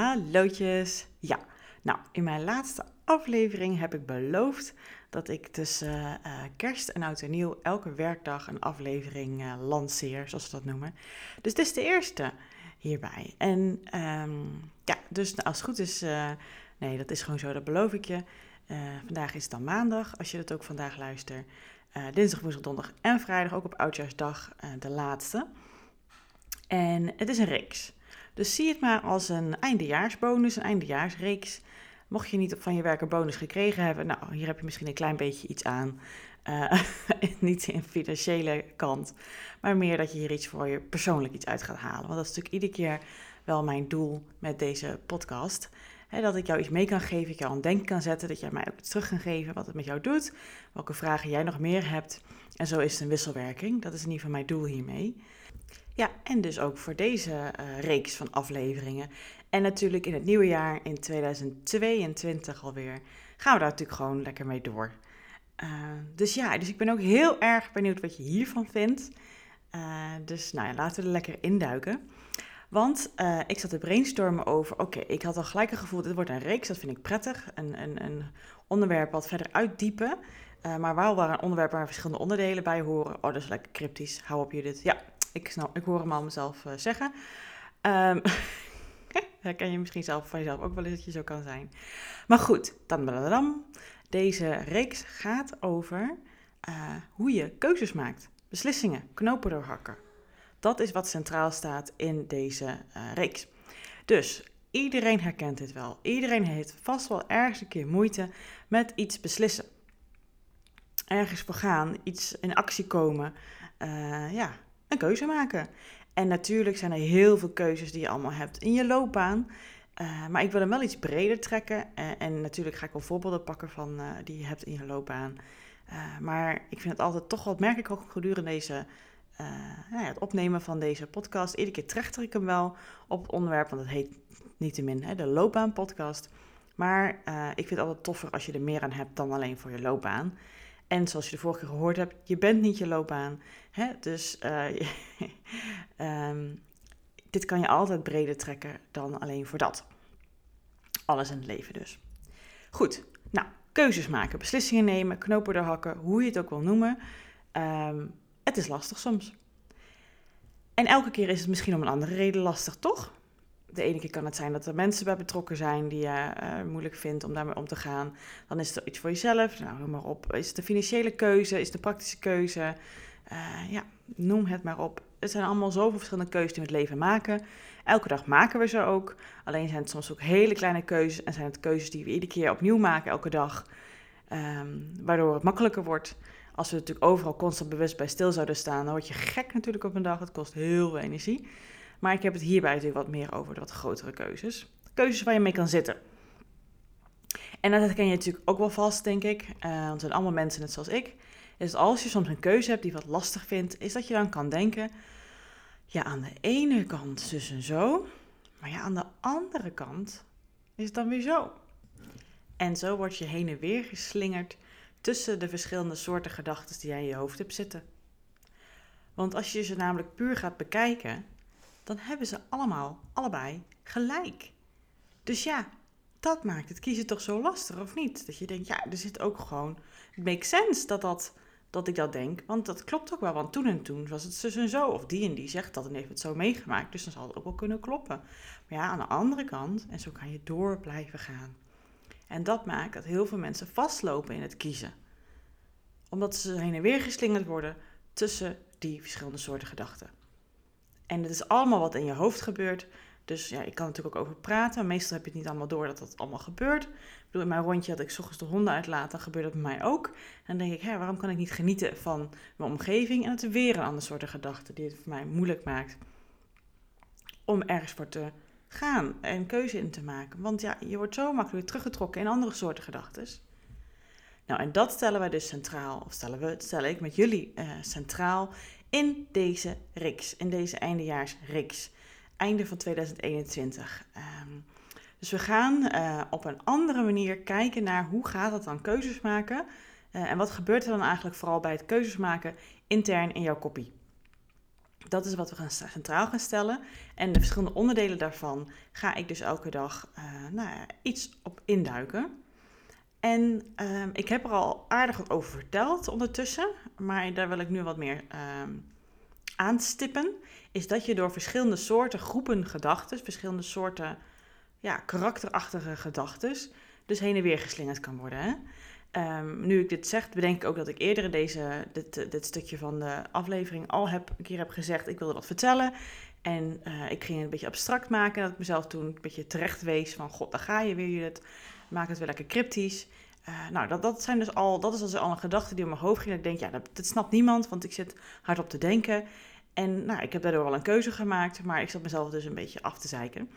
Hallootjes. Ja, nou, in mijn laatste aflevering heb ik beloofd dat ik tussen uh, kerst en oud en nieuw elke werkdag een aflevering uh, lanceer, zoals ze dat noemen. Dus dit is de eerste hierbij. En um, ja, dus als het goed is, uh, nee, dat is gewoon zo, dat beloof ik je. vandaag is het dan maandag, als je het ook vandaag luistert. dinsdag, woensdag, donderdag en vrijdag, ook op Oudjaarsdag, de laatste. En het is een reeks. Dus zie het maar als een eindejaarsbonus, een eindejaarsreeks. Mocht je niet van je werk een bonus gekregen hebben, nou, hier heb je misschien een klein beetje iets aan. Uh, niet in financiële kant, maar meer dat je hier iets voor je persoonlijk iets uit gaat halen. Want dat is natuurlijk iedere keer wel mijn doel met deze podcast. dat ik jou iets mee kan geven, ik jou aan denken kan zetten, dat jij mij ook iets terug kan geven wat het met jou doet, welke vragen jij nog meer hebt. En zo is het een wisselwerking. Dat is in ieder geval mijn doel hiermee. Ja, en dus ook voor deze uh, reeks van afleveringen. En natuurlijk in het nieuwe jaar, in 2022 alweer, gaan we daar natuurlijk gewoon lekker mee door. Uh, dus ja, dus ik ben ook heel erg benieuwd wat je hiervan vindt. Uh, dus nou ja, laten we er lekker induiken. Want ik zat te brainstormen over, oké, ik had al gelijk een gevoel, dit wordt een reeks, dat vind ik prettig. Een, een, een onderwerp wat verder uitdiepen. Maar wel waar een onderwerp waar verschillende onderdelen bij horen. Oh, dat is lekker cryptisch. Hou op je dit. Ja, ik, snap, ik hoor hem al mezelf uh, zeggen. Um, herken je misschien zelf van jezelf ook wel eens dat je zo kan zijn. Maar goed, dan, dan, deze reeks gaat over uh, hoe je keuzes maakt. Beslissingen, knopen doorhakken. Dat is wat centraal staat in deze uh, reeks. Dus iedereen herkent dit wel. Iedereen heeft vast wel ergens een keer moeite met iets beslissen. Ergens voor gaan, iets in actie komen. Ja, een keuze maken. En natuurlijk zijn er heel veel keuzes die je allemaal hebt in je loopbaan. Uh, maar ik wil hem wel iets breder trekken. Uh, en natuurlijk ga ik wel voorbeelden pakken van uh, die je hebt in je loopbaan. maar ik vind het altijd toch wat merk ik ook gedurende deze, nou ja, het opnemen van deze podcast. Iedere keer trechter ik hem wel op het onderwerp, want het heet niettemin hè, de loopbaanpodcast. Maar ik vind het altijd toffer als je er meer aan hebt dan alleen voor je loopbaan. En zoals je de vorige keer gehoord hebt, je bent niet je loopbaan. Hè? Dus uh, um, dit kan je altijd breder trekken dan alleen voor dat. Alles in het leven dus. Goed, nou, keuzes maken, beslissingen nemen, knopen doorhakken, hoe je het ook wil noemen. Um, het is lastig soms. En elke keer is het misschien om een andere reden lastig, toch? De ene keer kan het zijn dat er mensen bij betrokken zijn die je uh, moeilijk vindt om daarmee om te gaan. Dan is er iets voor jezelf. Nou, noem maar op. Is het de financiële keuze? Is het de praktische keuze? Uh, ja, noem het maar op. Het zijn allemaal zoveel verschillende keuzes die we het leven maken. Elke dag maken we ze ook. Alleen zijn het soms ook hele kleine keuzes. En zijn het keuzes die we iedere keer opnieuw maken, elke dag. Um, waardoor het makkelijker wordt. Als we natuurlijk overal constant bewust bij stil zouden staan, dan word je gek natuurlijk op een dag. Het kost heel veel energie. Maar ik heb het hierbij natuurlijk wat meer over de wat grotere keuzes. Keuzes waar je mee kan zitten. En dat ken je natuurlijk ook wel vast, denk ik. Uh, want het zijn allemaal mensen net zoals ik. Dus als je soms een keuze hebt die wat lastig vindt, is dat je dan kan denken: ja, aan de ene kant dus en zo, maar ja, aan de andere kant is het dan weer zo. En zo word je heen en weer geslingerd tussen de verschillende soorten gedachten die jij in je hoofd hebt zitten. Want als je ze namelijk puur gaat bekijken, dan hebben ze allemaal, allebei, gelijk. Dus ja, dat maakt het kiezen toch zo lastig, of niet? Dat je denkt, ja, er zit ook gewoon... Het makes sense dat, dat, dat ik dat denk, want dat klopt ook wel. Want toen en toen was het zus en zo, of die en die zegt dat en heeft het zo meegemaakt. Dus dan zal het ook wel kunnen kloppen. Maar ja, aan de andere kant, en zo kan je door blijven gaan. En dat maakt dat heel veel mensen vastlopen in het kiezen. Omdat ze heen en weer geslingerd worden tussen die verschillende soorten gedachten. En het is allemaal wat in je hoofd gebeurt. Dus ja, ik kan natuurlijk ook over praten. Meestal heb je het niet allemaal door dat dat allemaal gebeurt. Ik bedoel, in mijn rondje dat ik ochtends de honden uitlaat, dan gebeurt dat bij mij ook. En dan denk ik, hè, waarom kan ik niet genieten van mijn omgeving? En het is weer een ander soort gedachte die het voor mij moeilijk maakt om ergens voor te gaan en keuze in te maken. Want ja, je wordt zo makkelijk teruggetrokken in andere soorten gedachten. Nou, en dat stellen wij dus centraal, of stellen we, stel ik met jullie uh, centraal in deze reeks, in deze eindejaarsreeks, einde van 2021. Um, ehm, dus we gaan uh, op een andere manier kijken naar hoe gaat het dan keuzes maken uh, en wat gebeurt er dan eigenlijk vooral bij het keuzes maken intern in jouw kopie. Dat is wat we gaan centraal gaan stellen. En de verschillende onderdelen daarvan ga ik dus elke dag uh, nou ja, iets op induiken. En uh, ik heb er al aardig wat over verteld ondertussen, maar daar wil ik nu wat meer uh, aanstippen. Is dat je door verschillende soorten groepen gedachten, verschillende soorten ja, karakterachtige gedachten, dus heen en weer geslingerd kan worden. Hè? Um, nu ik dit zeg, bedenk ik ook dat ik eerder deze, dit, dit stukje van de aflevering al heb, een keer heb gezegd, ik wilde wat vertellen. En uh, ik ging het een beetje abstract maken, dat ik mezelf toen een beetje terecht wees van, god, daar ga je weer, het maak het weer lekker cryptisch. Uh, nou, dat, dat, zijn dus al, dat is dus al een gedachte die in mijn hoofd ging. Ik denk, ja, dat, snapt niemand, want ik zit hardop te denken. En nou, ik heb daardoor wel een keuze gemaakt, maar ik zat mezelf dus een beetje af te zeiken.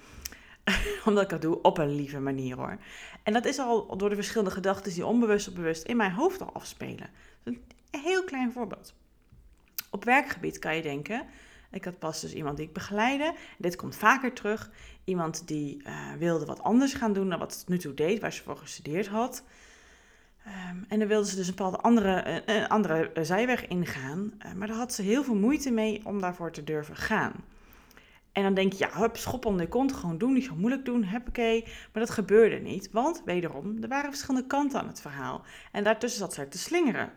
Omdat ik dat doe op een lieve manier hoor. En dat is al door de verschillende gedachten die onbewust of bewust in mijn hoofd al afspelen. Een heel klein voorbeeld. Op werkgebied kan je denken, ik had pas dus iemand die ik begeleide. Dit komt vaker terug. Iemand die uh, wilde wat anders gaan doen dan wat ze nu toe deed, waar ze voor gestudeerd had. Um, en dan wilde ze dus een bepaalde andere, uh, andere zijweg ingaan. Maar daar had ze heel veel moeite mee om daarvoor te durven gaan. En dan denk je, ja, hup, schop onder de kont, gewoon doen, niet zo moeilijk doen, huppakee. Maar dat gebeurde niet, want wederom, er waren verschillende kanten aan het verhaal. En daartussen zat zij te slingeren.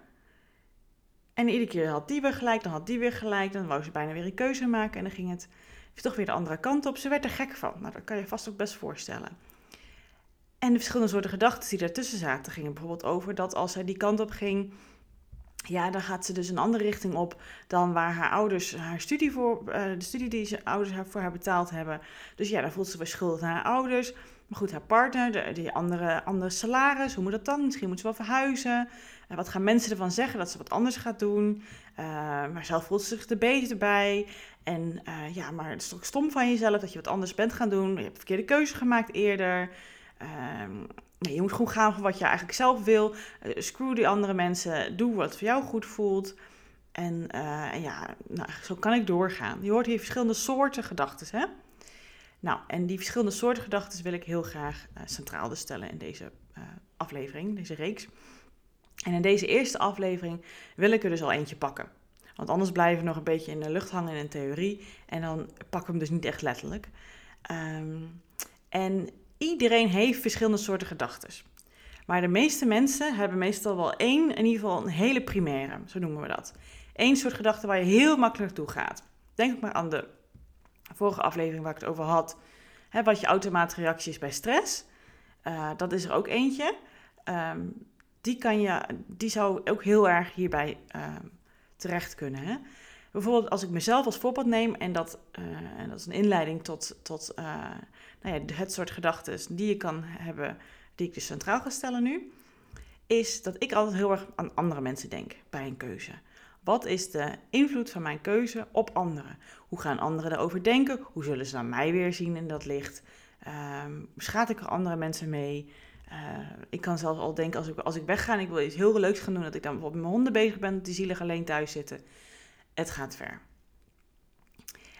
En iedere keer had die weer gelijk, dan had die weer gelijk, dan wou ze bijna weer een keuze maken en dan ging het toch weer de andere kant op. Ze werd er gek van, nou, dat kan je vast ook best voorstellen. En de verschillende soorten gedachten die daartussen zaten, gingen bijvoorbeeld over dat als zij die kant op ging, ja, dan gaat ze dus een andere richting op dan waar haar ouders haar studie voor, uh, de studie die ze ouders voor haar betaald hebben. Dus ja, dan voelt ze weer schuldig naar haar ouders. Maar goed, haar partner, de, die andere, andere salaris, hoe moet dat dan? Misschien moet ze wel verhuizen. Uh, wat gaan mensen ervan zeggen dat ze wat anders gaat doen? Uh, maar zelf voelt ze zich er beter bij. En ja, maar het is toch stom van jezelf dat je wat anders bent gaan doen. Je hebt verkeerde keuze gemaakt eerder. Ehm, je moet gewoon gaan voor wat je eigenlijk zelf wil. Uh, screw die andere mensen. Doe wat voor jou goed voelt. En, en ja, nou, zo kan ik doorgaan. Je hoort hier verschillende soorten gedachten, hè? Nou, en die verschillende soorten gedachten wil ik heel graag centraal dus stellen in deze aflevering, deze reeks. En in deze eerste aflevering wil ik er dus al eentje pakken. Want anders blijven we nog een beetje in de lucht hangen in een theorie. En dan pakken we hem dus niet echt letterlijk. Um, en iedereen heeft verschillende soorten gedachten. Maar de meeste mensen hebben meestal wel één, in ieder geval een hele primaire, zo noemen we dat. Eén soort gedachte waar je heel makkelijk toe gaat. Denk maar aan de vorige aflevering waar ik het over had. Hè, wat je automatische reactie is bij stress. Uh, dat is er ook eentje. Um, die, kan je, die zou ook heel erg hierbij uh, terecht kunnen. Hè? Bijvoorbeeld als ik mezelf als voorbeeld neem en dat, uh, en dat is een inleiding tot, tot nou ja, het soort gedachten die je kan hebben, die ik dus centraal ga stellen nu, is dat ik altijd heel erg aan andere mensen denk bij een keuze. Wat is de invloed van mijn keuze op anderen? Hoe gaan anderen erover denken? Hoe zullen ze naar mij weer zien in dat licht? Um, schaat ik er andere mensen mee? Uh, ik kan zelfs al denken, als ik, als ik wegga en ik wil iets heel leuks gaan doen, dat ik dan bijvoorbeeld met mijn honden bezig ben, die zielig alleen thuis zitten. Het gaat ver.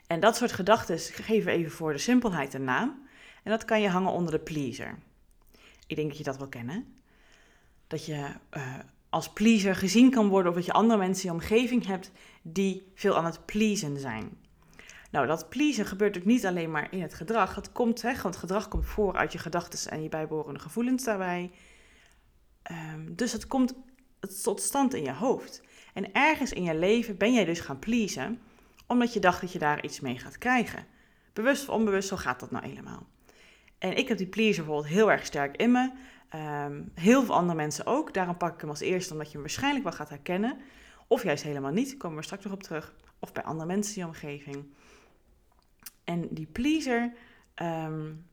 En dat soort gedachten geven even voor de simpelheid een naam. En dat kan je hangen onder de pleaser. Ik denk dat je dat wel kennen. Dat je uh, als pleaser gezien kan worden of dat je andere mensen in je omgeving hebt die veel aan het pleasen zijn. Nou, dat pleasen gebeurt ook niet alleen maar in het gedrag. Het komt, hè, want gedrag komt voor uit je gedachten en je bijbehorende gevoelens daarbij. Um, dus het komt tot stand in je hoofd. En ergens in je leven ben jij dus gaan pleasen, omdat je dacht dat je daar iets mee gaat krijgen. Bewust of onbewust, zo gaat dat nou helemaal. En ik heb die pleaser bijvoorbeeld heel erg sterk in me. Um, heel veel andere mensen ook. Daarom pak ik hem als eerste, omdat je hem waarschijnlijk wel gaat herkennen. Of juist helemaal niet, komen we straks nog op terug. Of bij andere mensen in je omgeving. En die pleaser, um,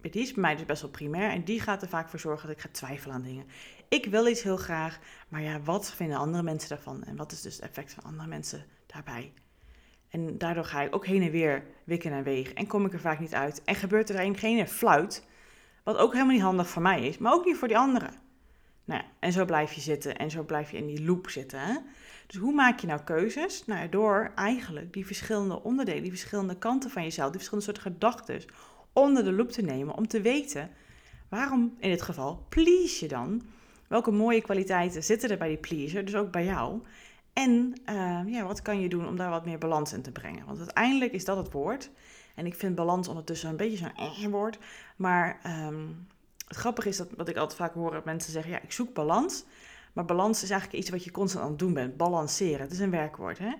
die is bij mij dus best wel primair. En die gaat er vaak voor zorgen dat ik ga twijfelen aan dingen. Ik wil iets heel graag, maar ja, wat vinden andere mensen daarvan? En wat is dus het effect van andere mensen daarbij? En daardoor ga ik ook heen en weer wikken en wegen. En kom ik er vaak niet uit. En gebeurt er een geen fluit. Wat ook helemaal niet handig voor mij is. Maar ook niet voor die anderen. Nou en zo blijf je zitten. En zo blijf je in die loop zitten. Hè? Dus hoe maak je nou keuzes? Nou door eigenlijk die verschillende onderdelen, die verschillende kanten van jezelf, die verschillende soorten gedachten onder de loep te nemen. Om te weten waarom in dit geval please je dan? Welke mooie kwaliteiten zitten er bij die pleaser, dus ook bij jou? En uh, ja, wat kan je doen om daar wat meer balans in te brengen? Want uiteindelijk is dat het woord. En ik vind balans ondertussen een beetje zo'n eh woord. Maar um, het grappige is dat wat ik altijd vaak hoor, dat mensen zeggen: ja, ik zoek balans. Maar balans is eigenlijk iets wat je constant aan het doen bent. Balanceren. Het is een werkwoord. Hè?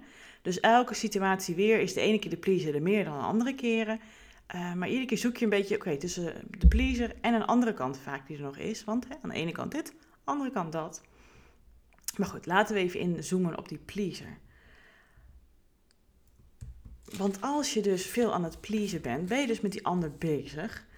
Dus elke situatie weer is de ene keer de pleaser er meer dan de andere keren. Uh, maar iedere keer zoek je een beetje, oké, tussen de pleaser en een andere kant vaak die er nog is. Want hè, aan de ene kant dit, aan de andere kant dat. Maar goed, laten we even inzoomen op die pleaser. Want als je dus veel aan het pleasen bent, ben je dus met die ander bezig.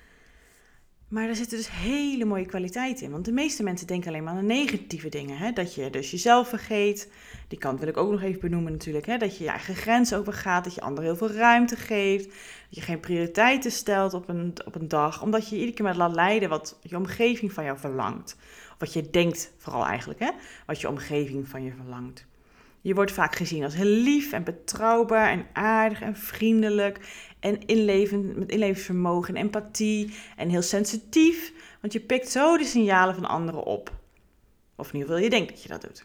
Maar daar zitten dus hele mooie kwaliteiten in. Want de meeste mensen denken alleen maar aan negatieve dingen. Hè? Dat je dus jezelf vergeet. Die kant wil ik ook nog even benoemen natuurlijk. Hè? Dat je je eigen grenzen overgaat. Dat je anderen heel veel ruimte geeft. Dat je geen prioriteiten stelt op een, op een dag. Omdat je iedere keer maar laat leiden wat je omgeving van jou verlangt. Of wat je denkt vooral eigenlijk. Hè? Wat je omgeving van je verlangt. Je wordt vaak gezien als heel lief en betrouwbaar en aardig en vriendelijk en inlevend, met inlevingsvermogen en empathie en heel sensitief, want je pikt zo de signalen van anderen op. Of ieder geval, je denkt dat je dat doet.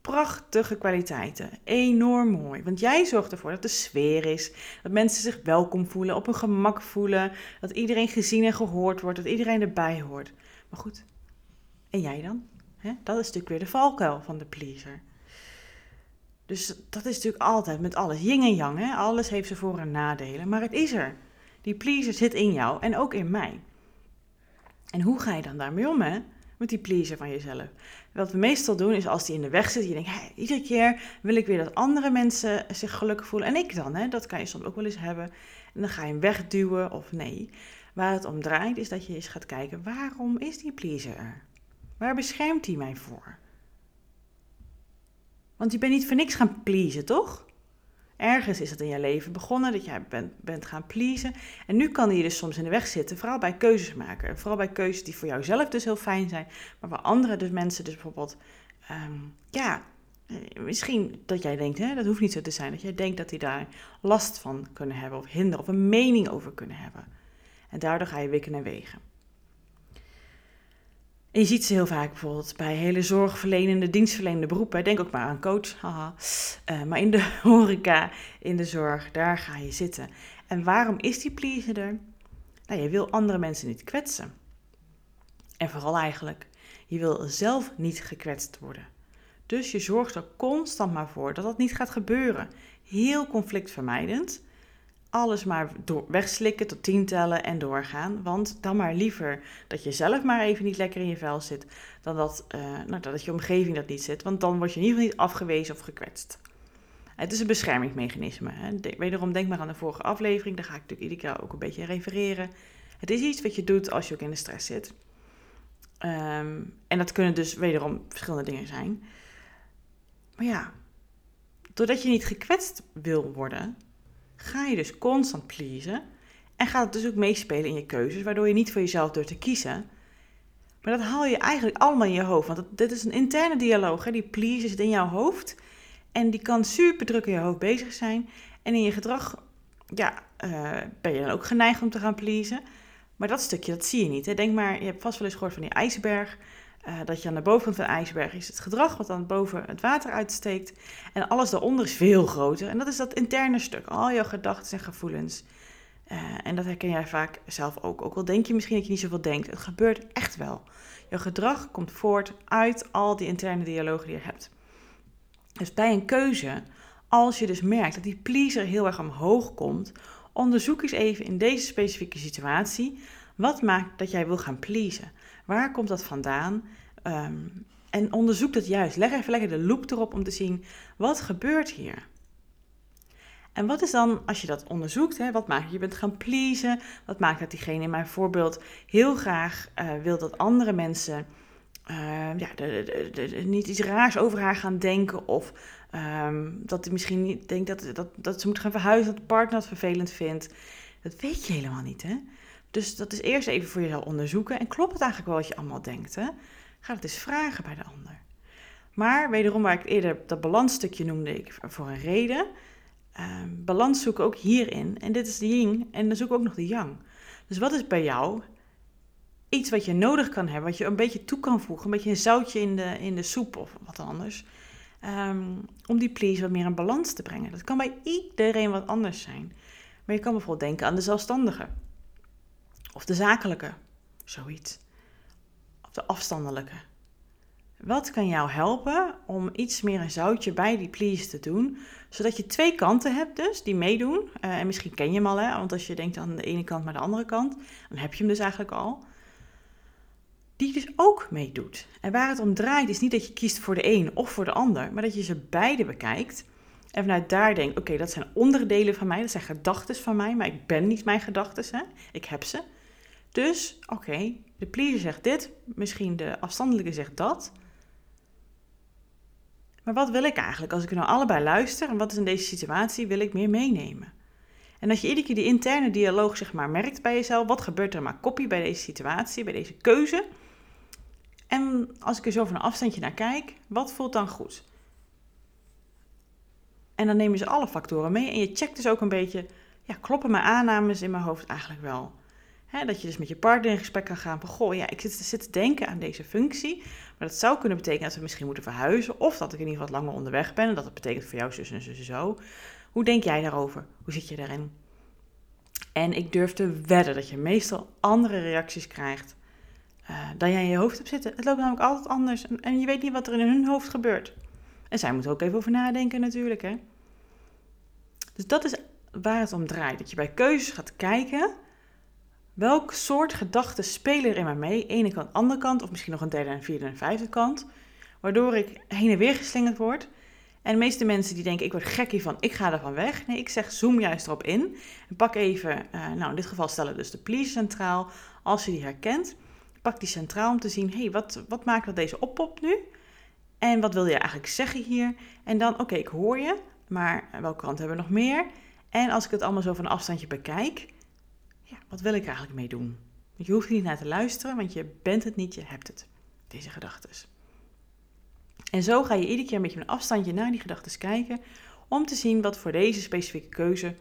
Prachtige kwaliteiten, enorm mooi, want jij zorgt ervoor dat de sfeer is, dat mensen zich welkom voelen, op hun gemak voelen, dat iedereen gezien en gehoord wordt, dat iedereen erbij hoort. Maar goed, en jij dan? Dat is natuurlijk weer de valkuil van de pleaser. Dus dat is natuurlijk altijd met alles. Yin en yang, hè? alles heeft zijn voor- en nadelen. Maar het is er. Die pleaser zit in jou en ook in mij. En hoe ga je dan daarmee om, hè? Met die pleaser van jezelf. Wat we meestal doen is als die in de weg zit, je denkt, hey, iedere keer wil ik weer dat andere mensen zich gelukkig voelen. En ik dan, hè? dat kan je soms ook wel eens hebben. En dan ga je hem wegduwen of nee. Waar het om draait is dat je eens gaat kijken, waarom is die pleaser er? Waar beschermt hij mij voor? Want je bent niet voor niks gaan pleasen, toch? Ergens is het in je leven begonnen dat jij bent, bent gaan pleasen. En nu kan je dus soms in de weg zitten, vooral bij keuzes maken. Vooral bij keuzes die voor jouzelf dus heel fijn zijn, maar waar andere dus mensen dus bijvoorbeeld, um, ja, eh, misschien dat jij denkt, hè, dat hoeft niet zo te zijn, dat jij denkt dat die daar last van kunnen hebben of hinder of een mening over kunnen hebben. En daardoor ga je wikken en wegen. En je ziet ze heel vaak bijvoorbeeld bij hele zorgverlenende, dienstverlenende beroepen. Denk ook maar aan coach, haha. Uh, maar in de horeca, in de zorg, daar ga je zitten. En waarom is die pleaser er? Nou, je wil andere mensen niet kwetsen. En vooral eigenlijk, je wil zelf niet gekwetst worden. Dus je zorgt er constant maar voor dat dat niet gaat gebeuren. Heel conflictvermijdend alles maar door, wegslikken tot tien tellen en doorgaan. Want dan maar liever dat je zelf maar even niet lekker in je vel zit, dan dat, uh, nou, dat je omgeving dat niet zit. Want dan word je in ieder geval niet afgewezen of gekwetst. Het is een beschermingsmechanisme. Hè. wederom denk maar aan de vorige aflevering, daar ga ik natuurlijk iedere keer ook een beetje refereren. Het is iets wat je doet als je ook in de stress zit. Um, en dat kunnen dus wederom verschillende dingen zijn. Maar ja, doordat je niet gekwetst wil worden, ga je dus constant pleasen. En gaat het dus ook meespelen in je keuzes, waardoor je niet voor jezelf durft te kiezen. Maar dat haal je eigenlijk allemaal in je hoofd. Want dit is een interne dialoog. Hè? Die please zit in jouw hoofd. En die kan super druk in je hoofd bezig zijn. En in je gedrag ja, uh, ben je dan ook geneigd om te gaan pleasen. Maar dat stukje, dat zie je niet. Hè? Denk maar, je hebt vast wel eens gehoord van die ijsberg. Uh, dat je aan de bovenkant van de ijsberg is het gedrag wat dan boven het water uitsteekt. En alles daaronder is veel groter. En dat is dat interne stuk, al jouw gedachten en gevoelens. Uh, en dat herken jij vaak zelf ook. Ook al denk je misschien dat je niet zoveel denkt. Het gebeurt echt wel. Jouw gedrag komt voort uit al die interne dialogen die je hebt. Dus bij een keuze, als je dus merkt dat die pleaser heel erg omhoog komt, onderzoek eens even in deze specifieke situatie. Wat maakt dat jij wil gaan pleasen? Waar komt dat vandaan? Um, en onderzoek dat juist. Leg even lekker de loop erop om te zien wat gebeurt hier. En wat is dan, als je dat onderzoekt, hè, wat maakt je bent gaan pleasen? Wat maakt dat diegene in mijn voorbeeld heel graag uh, wil dat andere mensen uh, ja, niet iets raars over haar gaan denken? Of um, dat hij misschien niet denkt dat, dat, dat ze moet gaan verhuizen, dat de partner het vervelend vindt. Dat weet je helemaal niet, hè? Dus dat is eerst even voor jezelf onderzoeken. En klopt het eigenlijk wel wat je allemaal denkt? Ga het eens vragen bij de ander. Maar wederom, waar ik eerder dat balansstukje noemde ik voor een reden. Uh, balans zoeken ook hierin. En dit is de yin. En dan zoek ik ook nog de yang. Dus wat is bij jou iets wat je nodig kan hebben, wat je een beetje toe kan voegen, een beetje een zoutje in de, in de soep of wat anders. Ehm, om die please wat meer in balans te brengen. Dat kan bij iedereen wat anders zijn. Maar je kan bijvoorbeeld denken aan de zelfstandige. Of de zakelijke. Zoiets. Of de afstandelijke. Wat kan jou helpen om iets meer een zoutje bij die please te doen? Zodat je twee kanten hebt dus, die meedoen. Uh, en misschien ken je hem al, hè? want als je denkt aan de ene kant maar de andere kant, dan heb je hem dus eigenlijk al. Die dus ook meedoet. En waar het om draait is niet dat je kiest voor de een of voor de ander, maar dat je ze beide bekijkt. En vanuit daar denkt, oké, dat zijn onderdelen van mij, dat zijn gedachten van mij, maar ik ben niet mijn gedachten, ik heb ze. Dus, oké, de pleaser zegt dit, misschien de afstandelijke zegt dat. Maar wat wil ik eigenlijk als ik nou allebei luister en wat is in deze situatie wil ik meer meenemen? En als je iedere keer die interne dialoog zeg maar merkt bij jezelf, wat gebeurt er maar kopie bij deze situatie, bij deze keuze? En als ik er zo van een afstandje naar kijk, wat voelt dan goed? En dan neem je ze alle factoren mee en je checkt dus ook een beetje, ja, kloppen mijn aannames in mijn hoofd eigenlijk wel? Dat je dus met je partner in gesprek kan gaan van, goh, ja, ik zit, te denken aan deze functie, maar dat zou kunnen betekenen dat we misschien moeten verhuizen, of dat ik in ieder geval langer onderweg ben, en dat het betekent voor jou zus en zo. Hoe denk jij daarover? Hoe zit je daarin? En ik durf te wedden dat je meestal andere reacties krijgt uh, dan jij in je hoofd hebt zitten. Het loopt namelijk altijd anders en, en, je weet niet wat er in hun hoofd gebeurt. En zij moeten ook even over nadenken natuurlijk, hè. Dus dat is waar het om draait. Dat je bij keuzes gaat kijken Welk soort gedachten spelen er in mij mee? Ene kant, andere kant, of misschien nog een derde en vierde en vijfde kant. Waardoor ik heen en weer geslingerd word. En de meeste mensen die denken, ik word gek hiervan, ik ga ervan weg. Nee, ik zeg, zoom juist erop in. En pak even, uh, nou in dit geval stellen dus de please centraal. Als je die herkent, pak die centraal om te zien, hé, hey, wat, wat maakt dat deze oppop nu? En wat wil je eigenlijk zeggen hier? En dan, oké, ik hoor je, maar welke kant hebben we nog meer? En als ik het allemaal zo van een afstandje bekijk, ja, wat wil ik eigenlijk mee doen? Je hoeft niet naar te luisteren, want je bent het niet, je hebt het. Deze gedachten. En zo ga je iedere keer een beetje een afstandje naar die gedachten kijken, om te zien wat voor deze specifieke keuze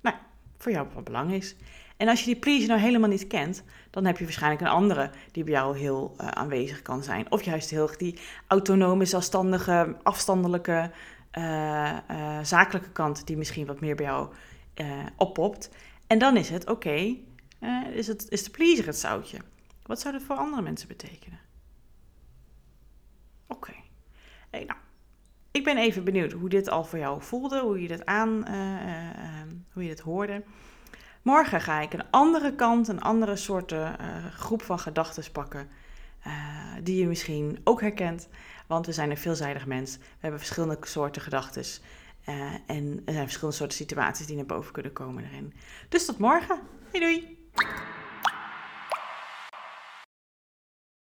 nou, voor jou van belang is. En als je die please nou helemaal niet kent, dan heb je waarschijnlijk een andere die bij jou heel uh, aanwezig kan zijn. Of juist heel die autonome, zelfstandige, afstandelijke, uh, uh, zakelijke kant die misschien wat meer bij jou oppopt. En dan is het, oké, eh, is, het, is de pleaser het zoutje? Wat zou dat voor andere mensen betekenen? Oké. Hey, nou, ik ben even benieuwd hoe dit al voor jou voelde, hoe je dit aan, uh, hoe je dit hoorde. Morgen ga ik een andere kant, een andere soort groep van gedachten pakken. die je misschien ook herkent. Want we zijn een veelzijdig mens. We hebben verschillende soorten gedachten. Eh, en er zijn verschillende soorten situaties die naar boven kunnen komen erin. Dus tot morgen. Doei doei!